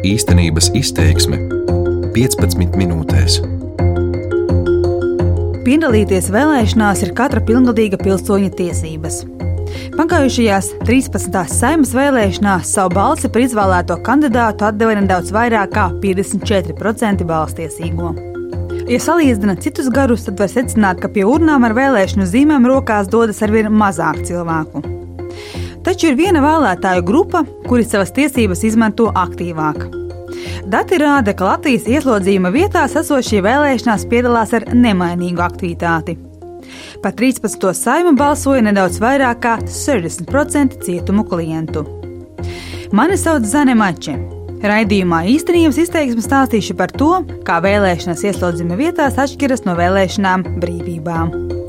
Īstenības izteiksme 15 minūtēs. Piedalīties vēlēšanās ir katra pilngadīga pilsoņa tiesības. Pagājušajās 13. saimnes vēlēšanās savu balsi par izvēlēto kandidātu atdeva nedaudz vairāk kā 54% balstiesīgo. Ja salīdzina citus garus, tad var secināt, ka pie urnām ar vēlēšanu zīmēm rokās dodas arvien mazāk cilvēku. Taču ir viena vēlētāju grupa, kuri savas tiesības izmanto aktīvāk. Dati rāda, ka Latvijas ieslodzījuma vietās esošie vēlēšanās piedalās ar nemainīgu aktivitāti. Par 13. saimu balsoja nedaudz vairāk kā 60% cietumu klientu. Mani sauc Zane Mače. Raidījumā īstenības izteiksme stāstīšu par to, kā vēlēšanas ieslodzījuma vietās atšķiras no vēlēšanām brīvībām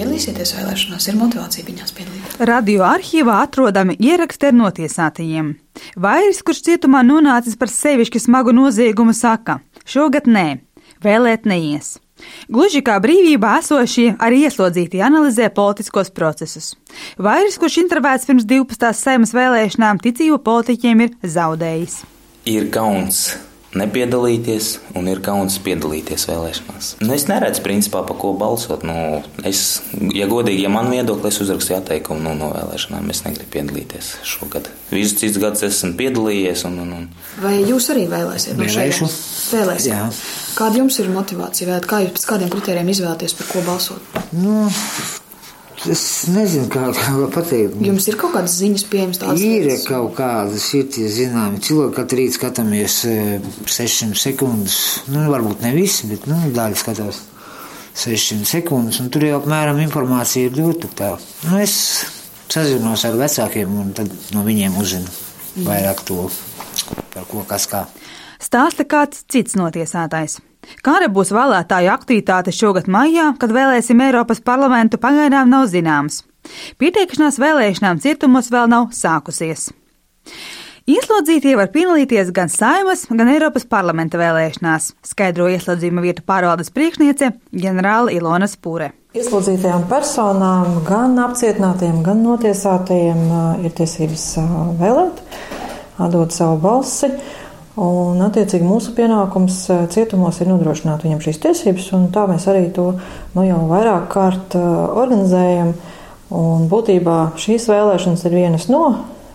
piedalīsieties vēlēšanās, ir motivācija viņās piedalīties. Radio arhīvā atrodami ieraksti ar notiesātajiem. Vairs, kurš cietumā nonācis par sevišķi smagu noziegumu, saka: Šogad nē, vēlēt neies. Gluži kā brīvībā esošie arī ieslodzītie analizē politiskos procesus. Vairs, kurš intervēts pirms 12. saimas vēlēšanām, ticību politiķiem ir zaudējis. Ir kauns nepiedalīties, un ir kauns piedalīties vēlēšanās. Nu, es neredzu, principā, pa ko balsot. Nu, es, ja godīgi, ja man viedokli, es uzrakstīju atteikumu nu, no vēlēšanām. Es negribu piedalīties šogad. Visus citus gadus esmu piedalījies. Un, un, un. Vai jūs arī vēlēsiet no šejienes? Vēlēsiet. Kāda jums ir motivācija? Vai kā jūs pēc kādiem kritērijiem izvēlaties, par ko balsot? Nu, Es nezinu, kā, kā pateikt. Jums ir kaut kādas ziņas, pieejamas tādas? Ir lietas? kaut kādas, ir tie zināmi cilvēki, katru rītu skatāmies 600 e, sekundes. Nu, varbūt ne visi, bet nu, daļa skatās 600 sekundes, un tur jau apmēram informācija ir dota. Tā. Nu, es sazinos ar vecākiem, un tad no viņiem uzzinu vairāk to, par ko kas kā. Stāsta kāds cits notiesātais. Kāda būs vēlētāju aktivitāte šogad maijā, kad vēlēsim Eiropas parlamentu, pagaidām nav zināms. Pieteikšanās vēlēšanām cietumos vēl nav sākusies. Ieslodzītie var piedalīties gan saimas, gan Eiropas parlamenta vēlēšanās, skaidro ieslodzījuma vietu pārvaldes priekšniece ģenerāla Ilona Spūre. Ieslodzītajām personām, gan apcietinātiem, gan notiesātajiem ir tiesības vēlēt, dot savu balsi. Un, attiecīgi, mūsu pienākums eh, cietumos ir nodrošināt viņam šīs tiesības, un tā mēs arī to nu, jau vairāk kārt eh, organizējam. Un būtībā šīs vēlēšanas ir vienas no,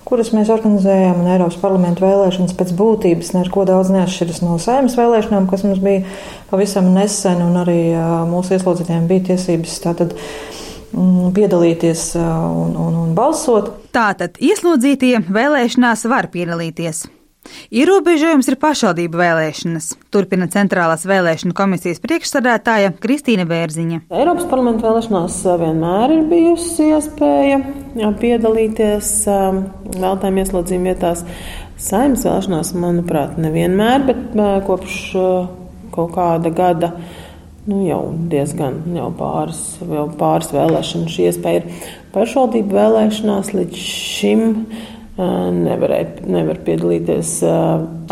kuras mēs organizējam, un Eiropas parlamenta vēlēšanas pēc būtības neko daudz neatšķiras no saimnes vēlēšanām, kas mums bija pavisam nesen, un arī eh, mūsu ieslodzītiem bija tiesības tātad mm, piedalīties un, un, un balsot. Tātad ieslodzītie vēlēšanās var piedalīties. Ierobežojums ir pašvaldību vēlēšanas, turpina Centrālās vēlēšanu komisijas priekšsādātāja Kristīna Bērziņa. Eiropas parlamenta vēlēšanās vienmēr ir bijusi iespēja piedalīties vēlētājiem ieslodzījuma vietās. Saimnes vēlēšanās, manuprāt, nevienmēr, bet kopš kaut kāda gada. Nu, jau diezgan jau pāris, jau pāris vēlēšanu šī iespēja ir pašvaldību vēlēšanās līdz šim. Uh, nevarēja, nevar piedalīties,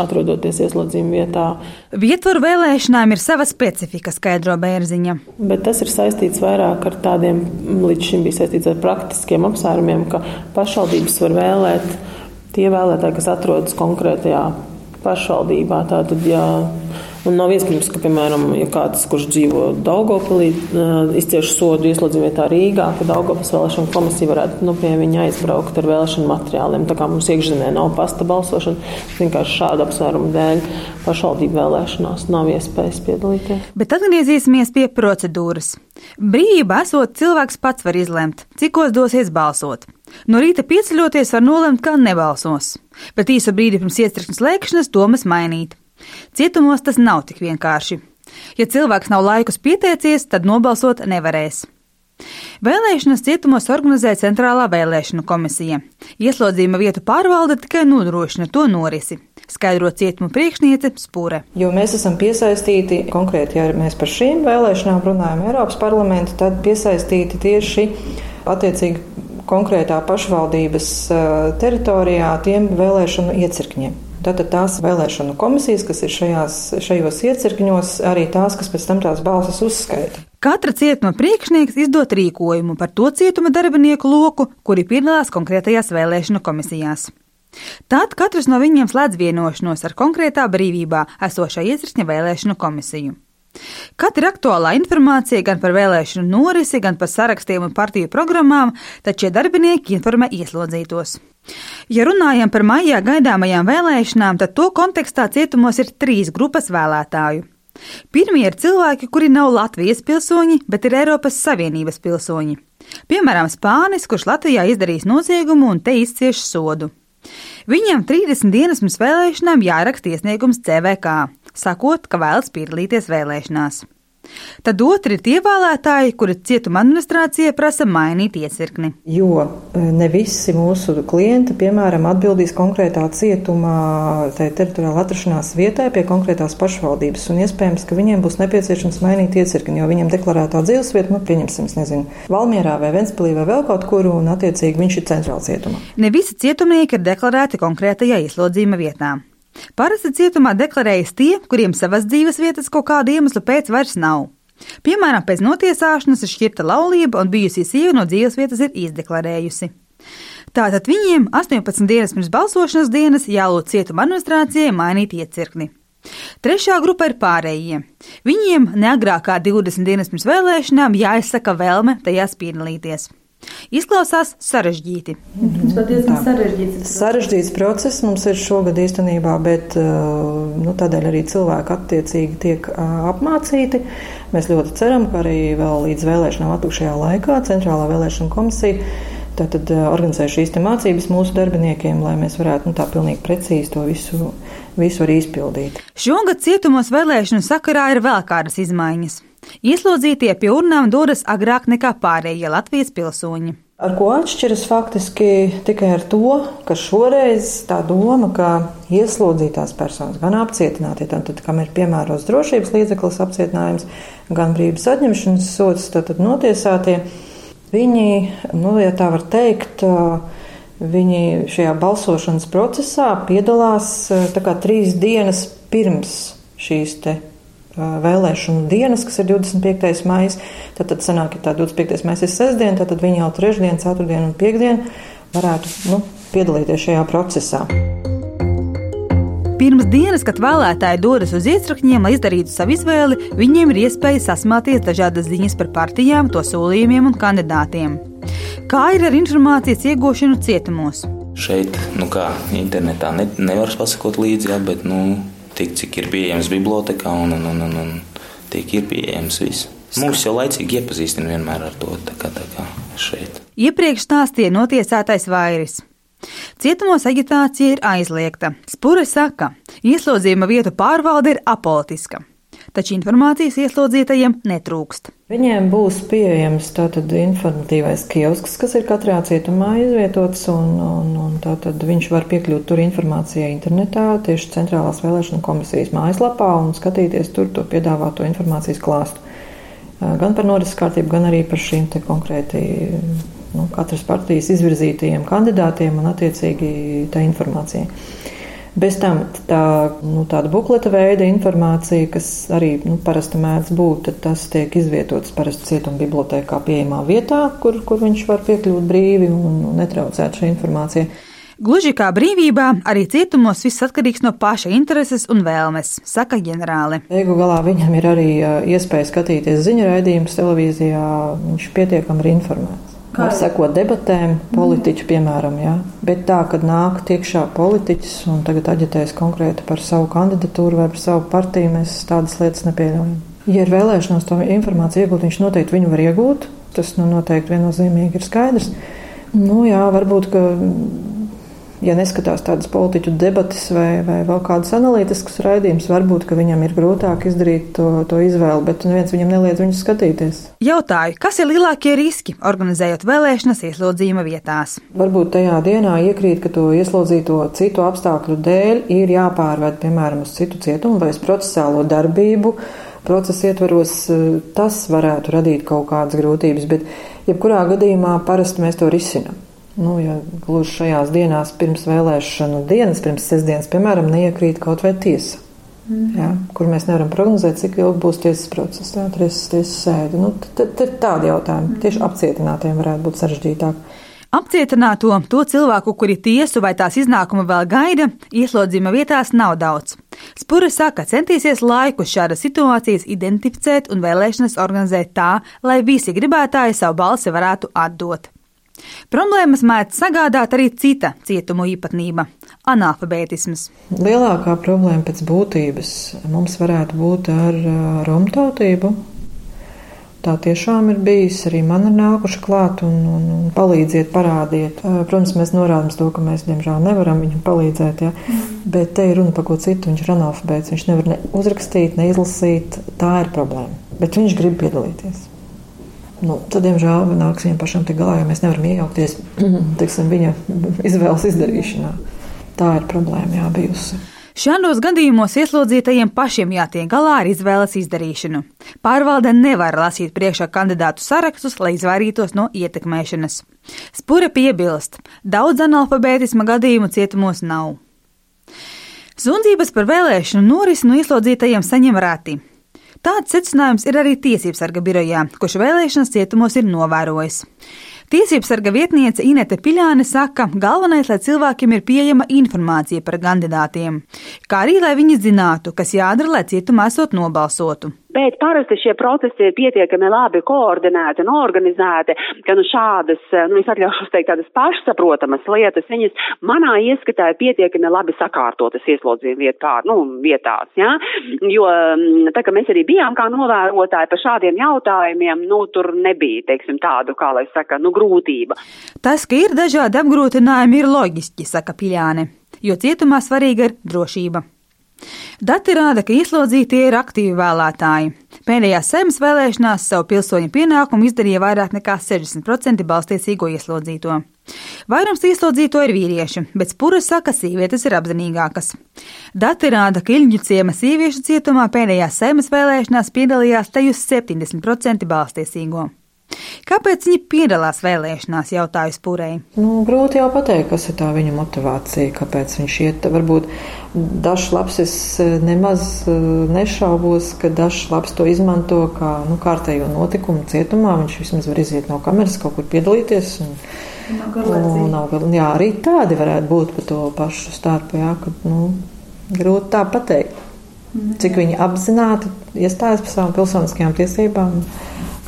atrodoties ieslodzījuma vietā. Vietvaru vēlēšanām ir sava specifika, skaidro Bērziņa. Bet tas ir saistīts vairāk ar tādiem, līdz šim bija saistīts ar praktiskiem apsvērumiem, ka pašvaldības var vēlēt tie vēlētāji, kas atrodas konkrētajā pašvaldībā. Tātad, ja Un nav iespējams, ka, piemēram, ja kāds, kurš dzīvo Daugopilī, izcieš sodu ieslodzījuma vietā Rīgā, ka Daugopils vēlēšana komisija varētu nu, pie viņa aizbraukt ar vēlēšanu materiāliem. Tā kā mums iekšzemē nav pasta balsošana, vienkārši šādu apsvērumu dēļ pašvaldību vēlēšanās nav iespējas piedalīties. Bet atgriezīsimies pie procedūras. Brīvība esot, cilvēks pats var izlemt, cikos dosies balsot. No rīta pieceļoties var nolemt, ka nebalsos, bet īsu brīdi pirms iestriknes lēkšanas domas mainīt. Cietumos tas nav tik vienkārši. Ja cilvēks nav laikus pieteicies, tad nobalsot nevarēs. Vēlēšanas cietumos organizē Centrālā vēlēšanu komisija. Ieslodzījuma vietu pārvalde tikai nodrošina to norisi, skaidro cietumu priekšniece Spūre. Jo mēs esam piesaistīti konkrēti, ja mēs par šīm vēlēšanām runājam Eiropas parlamentu, tad piesaistīti tieši attiecīgi konkrētā pašvaldības eh, teritorijā tiem vēlēšanu iecirkņiem. Tātad tās vēlēšanu komisijas, kas ir šajās, šajos iecirkņos, arī tās, kas pēc tam tās balsas uzskaita. Katra cietuma priekšnieks izdod rīkojumu par to cietuma darbinieku loku, kuri piedalās konkrētajās vēlēšanu komisijās. Tad katrs no viņiem slēdz vienošanos ar konkrētā brīvībā esošā iecirkņa vēlēšanu komisiju. Kad ir aktuālā informācija gan par vēlēšanu norisi, gan par sarakstiem un partiju programmām, tad šie darbinieki informē ieslodzītos. Ja runājam par maijā gaidāmajām vēlēšanām, tad to kontekstā cietumos ir trīs grupas vēlētāju. Pirmie ir cilvēki, kuri nav Latvijas pilsoņi, bet ir Eiropas Savienības pilsoņi. Piemēram, Spānis, kurš Latvijā izdarījis noziegumu un te izcieš sodu. Viņam 30 dienas pirms vēlēšanām jāraksta iesniegums CVK, sakot, ka vēlas piedalīties vēlēšanās. Tad otri ir tie vēlētāji, kuri cietuma administrācija prasa mainīt iecirkni. Jo e, ne visi mūsu klienti, piemēram, atbildīs konkrētā cietuma teritoriāla atrašanās vietai pie konkrētās pašvaldības, un iespējams, ka viņiem būs nepieciešams mainīt iecirkni, jo viņam deklarētā dzīvesvieta, nu, pieņemsim, nezinu, Valmierā vai Ventspilī vai vēl kaut kur, un attiecīgi viņš ir centrāla cietumā. Ne visi cietumnieki ir deklarēti konkrētajā ieslodzījuma vietā. Parasti cietumā deklarējas tie, kuriem savas dzīves vietas kaut kādu iemeslu pēc vairs nav. Piemēram, pēc notiesāšanas ir šķirta laulība un bijusī sieva no dzīves vietas ir izdeklarējusi. Tātad viņiem 18 dienas pirms balsošanas dienas jālūdz cietuma administrācijai mainīt iecirkni. Trešā grupa ir pārējie. Viņiem neagrākā 20 dienas pirms vēlēšanām jāizsaka vēlme tajās piedalīties. Izklausās sarežģīti. Tas pat diezgan sarežģīts. Sarežģīts process mums ir šogad īstenībā, bet uh, nu, tādēļ arī cilvēki attiecīgi tiek uh, apmācīti. Mēs ļoti ceram, ka arī vēl līdz vēlēšanām atlikušajā laikā Centrālā vēlēšana komisija tātad uh, organizē šīs mācības mūsu darbiniekiem, lai mēs varētu nu, tā pilnīgi precīzi to visu, visu arī izpildīt. Šogad cietumos vēlēšanu sakarā ir vēl kādas izmaiņas. Ieslodzītie pie urnām dodas agrāk nekā pārējie Latvijas pilsoņi. Ar ko atšķiras faktiski tikai ar to, ka šoreiz tā doma, ka ieslodzītās personas, gan apcietinātie, tad, kam ir piemērots drošības līdzeklis apcietinājums, gan brīvības atņemšanas sots, tad, tad notiesātie, viņi, nu, ja tā var teikt, viņi šajā balsošanas procesā piedalās kā trīs dienas pirms šīs vēlēšanu dienas, kas ir 25. maija. Tad, tad sanāk, ja tā 25. maija ir sestdiena, tad, tad viņi jau trešdien, ceturtdien un piekdien varētu nu, piedalīties šajā procesā. Pirms dienas, kad vēlētāji dodas uz iecirkņiem, lai izdarītu savu izvēli, viņiem ir iespēja sasmāties dažādas ziņas par partijām, to solījumiem un kandidātiem. Kā ir ar informācijas iegūšanu cietumos? Šeit, nu kā internetā, ne, nevar pasakot līdzi, jā, bet nu, tik, cik ir pieejams bibliotekā, un, un, un, un, un tik ir pieejams viss. Mūs jau laicīgi iepazīstina vienmēr ar to, tā kā, tā kā šeit. Iepriekš stāstīja notiesātais vairis. Cietumos agitācija ir aizliegta. Spure saka, ieslodzījuma vietu pārvalde ir apolitiska taču informācijas ieslodzītajiem netrūkst. Viņiem būs pieejams tātad informatīvais kiosks, kas ir katrā cietumā izvietots, un, un, un tātad viņš var piekļūt tur informācijai internetā, tieši centrālās vēlēšana komisijas mājaslapā un skatīties tur to piedāvāto informācijas klāstu. Gan par norises kārtību, gan arī par šīm te konkrēti nu, katras partijas izvirzītajiem kandidātiem un attiecīgi tā informācija. Bez tam tā, nu, tāda bukleta veida informācija, kas arī nu, parasti mēdz būt, tas tiek izvietots parasti cietuma bibliotekā pieejamā vietā, kur, kur viņš var piekļūt brīvi un netraucēt šī informācija. Gluži kā brīvībā, arī cietumos viss atkarīgs no paša intereses un vēlmes, saka ģenerāli. Beigu galā viņam ir arī iespēja skatīties ziņu raidījumus televīzijā, viņš pietiekami ir informēts. Var sekot debatēm, politiķu, piemēram, jā. bet tā, kad nāk iekšā politiķis un tagad aģitēs konkrēti par savu kandidatūru vai par savu partiju, mēs tādas lietas nepieļaujam. Ja ir vēlēšanās to informāciju iegūt, viņš noteikti viņu var iegūt. Tas nu, noteikti viennozīmīgi ir skaidrs. Nu, jā, varbūt, ka ja neskatās tādas politiķu debatas vai, vai vēl kādas analītiskas raidījumus, varbūt viņam ir grūtāk izdarīt to, to izvēli, bet neviens viņam neliedz viņus skatīties. Jautāju, kas ir lielākie riski organizējot vēlēšanas ieslodzījuma vietās? Varbūt tajā dienā iekrīt, ka to ieslodzīto citu apstākļu dēļ ir jāpārvērt, piemēram, uz citu cietumu vai uz procesālo darbību. Procesa ietvaros tas varētu radīt kaut kādas grūtības, bet jebkurā gadījumā parasti mēs to risinām. Nu, ja gluži šajās dienās, pirms vēlēšanu dienas, pirms sestdienas, piemēram, neiekrīt kaut vai tiesa, mm. ja, kur mēs nevaram prognozēt, cik ilgi būs tiesas process, ja, tiesas, tiesas sēde. Nu, tad ir tādi jautājumi. Mm. Tieši apcietinātiem varētu būt sarežģītāk. Apcietināto to cilvēku, kuri tiesu vai tās iznākumu vēl gaida, ieslodzījuma vietās nav daudz. Spura saka, centīsies laiku šādas situācijas identificēt un vēlēšanas organizēt tā, lai visi gribētāji savu balsi varētu atdot. Problēmas mēdz sagādāt arī cita cietumu īpatnība - analfabētisms. Lielākā problēma pēc būtības mums varētu būt ar romtautību. Tā tiešām ir bijis. Arī man ir nākuši klāt un, un, un palīdziet, parādiet. Protams, mēs norādām to, ka mēs, diemžēl, nevaram viņam palīdzēt. Ja? Mm. Bet te ir runa par ko citu. Viņš ir analfabēts. Viņš nevar ne uzrakstīt, ne izlasīt. Tā ir problēma. Bet viņš grib piedalīties. Nu, tad, diemžēl, nāks viņam pašam tik galā, jo mēs nevaram iejaukties teiksim, viņa izvēles izdarīšanā. Tā ir problēma, jā, bijusi. Šādos gadījumos ieslodzītajiem pašiem jātiek galā ar izvēles izdarīšanu. Pārvalde nevar lasīt priekšā kandidātu sarakstus, lai izvairītos no ietekmēšanas. Spura piebilst, daudz analfabētisma gadījumu cietumos nav. Sūdzības par vēlēšanu norisi no ieslodzītajiem saņem rati. Tāds secinājums ir arī Tiesības sarga birojā, kurš vēlēšanas cietumos ir novērojis. Tiesības sarga vietniece Inete Piļāne saka, galvenais, lai cilvēkiem ir pieejama informācija par kandidātiem, kā arī lai viņi zinātu, kas jādara, lai cietumā esot nobalsotu bet parasti šie procesi ir pietiekami labi koordinēti un organizēti, ka nu šādas, nu es atļaušos teikt, tādas pašsaprotamas lietas, viņas manā ieskatā ir pietiekami labi sakārtotas ieslodzījuma vietā, nu, vietās, jā, ja? jo mm, tā, ka mēs arī bijām kā novērotāji par šādiem jautājumiem, nu, tur nebija, teiksim, tādu, kā lai saka, nu, grūtība. Tas, ka ir dažādi apgrūtinājumi, ir loģiski, saka Piļāne, jo cietumā svarīga ir drošība. Dati rāda, ka ieslodzītie ir aktīvi vēlētāji. Pēdējās saimnes vēlēšanās savu pilsoņu pienākumu izdarīja vairāk nekā 60% balstiesīgo ieslodzīto. Vairums ieslodzīto ir vīrieši, bet spura saka, ka sievietes ir apzinīgākas. Dati rāda, ka Ilģu ciema sieviešu cietumā pēdējās saimnes vēlēšanās piedalījās tajus 70% balstiesīgo. Kāpēc viņi piedalās vēlēšanās, jautāju spūrēji? Nu, grūti jau pateikt, kas ir tā viņa motivācija, kāpēc viņš iet. Varbūt dažs labs es eh, nemaz eh, nešaubos, ka dažs labs to izmanto kā nu, kārtējo notikumu cietumā. Viņš vismaz var iziet no kameras, kaut kur piedalīties. Un, un, nav, jā, arī tādi varētu būt pa to pašu starpu, jā, ka, nu, grūti tā pateikt. Mhm. Cik viņi apzināti iestājas par savām pilsoniskajām tiesībām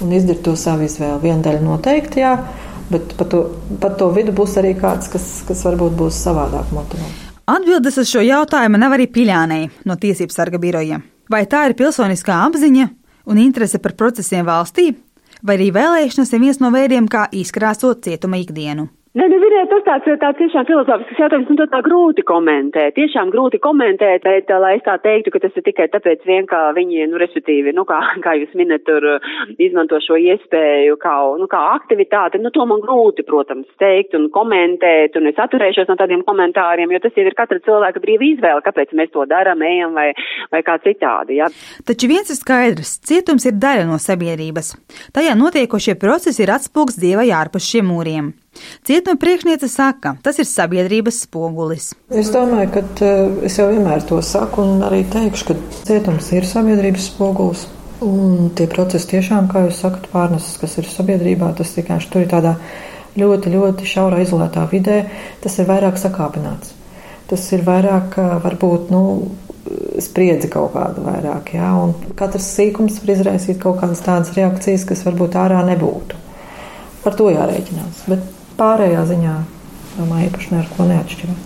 un izdarīt to savu izvēli. Viena daļa noteikti, jā, bet par to, par to vidu būs arī kāds, kas, kas varbūt būs savādāk motivēts. Atbildes uz šo jautājumu nav arī Piļānei no Tiesības sarga biroja. Vai tā ir pilsoniskā apziņa un interese par procesiem valstī, vai arī vēlēšanas ir viens no veidiem, kā izkrāsot cietuma ikdienu? Nē, nu, ziniet, tas tāds, tāds tiešām filozofisks jautājums, un nu, tā grūti komentēt, tiešām grūti komentēt, bet, lai es tā teiktu, ka tas ir tikai tāpēc vien, ka viņi, nu, respektīvi, nu, kā, kā jūs minat, tur izmanto šo iespēju kā, nu, kā aktivitāti, nu, to man grūti, protams, teikt un komentēt, un es atturēšos no tādiem komentāriem, jo tas jau ir katra cilvēka brīva izvēle, kāpēc mēs to darām, ejam vai, vai kā citādi, jā. Taču viens ir skaidrs, cietums ir daļa no sabiedrības. Tajā notiekošie procesi ir atspūgs dievai ārpus šiem mūriem. Cietuma priekšniece saka, tas ir sabiedrības spogulis. Es domāju, ka eh, es jau vienmēr to saku un arī teikšu, ka cietums ir sabiedrības spogulis. Un tie procesi tiešām, kā jūs sakat, pārneses, kas ir sabiedrībā, tas vienkārši tur ir tādā ļoti, ļoti šaurā izolētā vidē, tas ir vairāk sakāpināts. Tas ir vairāk, eh, varbūt, nu, spriedzi kaut kādu vairāk, jā, un katrs sīkums var izraisīt kaut kādas tādas reakcijas, kas varbūt ārā nebūtu. Par to jārēķinās. Bet pārējā ziņā domāju, īpaši ne ar ko neatšķiras.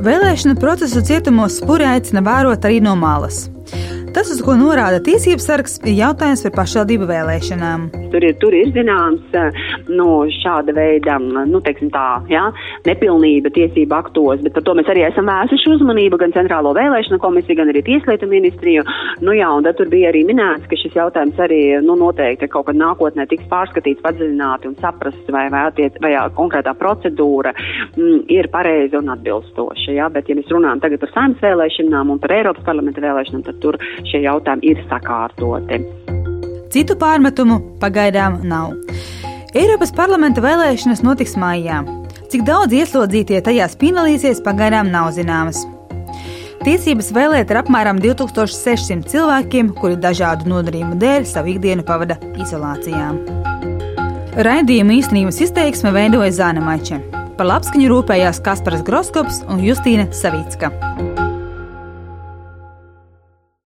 Vēlēšana procesu cietumos spuri aicina vērot arī no malas. Tas, uz ko norāda tiesības sargs, ir jautājums par pašvaldību vēlēšanām. Tur ir, tur ir zināms nu, šāda veida nu, tā, ja, nepilnība tiesību aktos, bet par to mēs arī esam vērsuši uzmanību gan Centrālo vēlēšanu komisiju, gan arī Tieslietu ministriju. Nu, jā, un tad tur bija arī minēts, ka šis jautājums arī nu, noteikti kaut kad nākotnē tiks pārskatīts, padziļināti un saprast, vai, vai, attiec, vai konkrētā procedūra m, ir pareiza un atbilstoša. Ja? Bet, ja mēs runājam tagad par saimnes vēlēšanām un par Eiropas parlamenta vēlēšanām, tad tur šie jautājumi ir sakārtoti. Citu pārmetumu pagaidām nav. Eiropas parlamenta vēlēšanas notiks maijā. Cik daudz ieslodzītie tajās piedalīsies, pagaidām nav zināmas. Tiesības vēlēt ir apmēram 2600 cilvēkiem, kuri dažādu nodarījumu dēļ savu ikdienu pavada izolācijā. Raidījuma īstenības izteiksme veidoja Zāne Maiče. Par labskaņu rūpējās Kaspars Groskops un Justīna Savicka.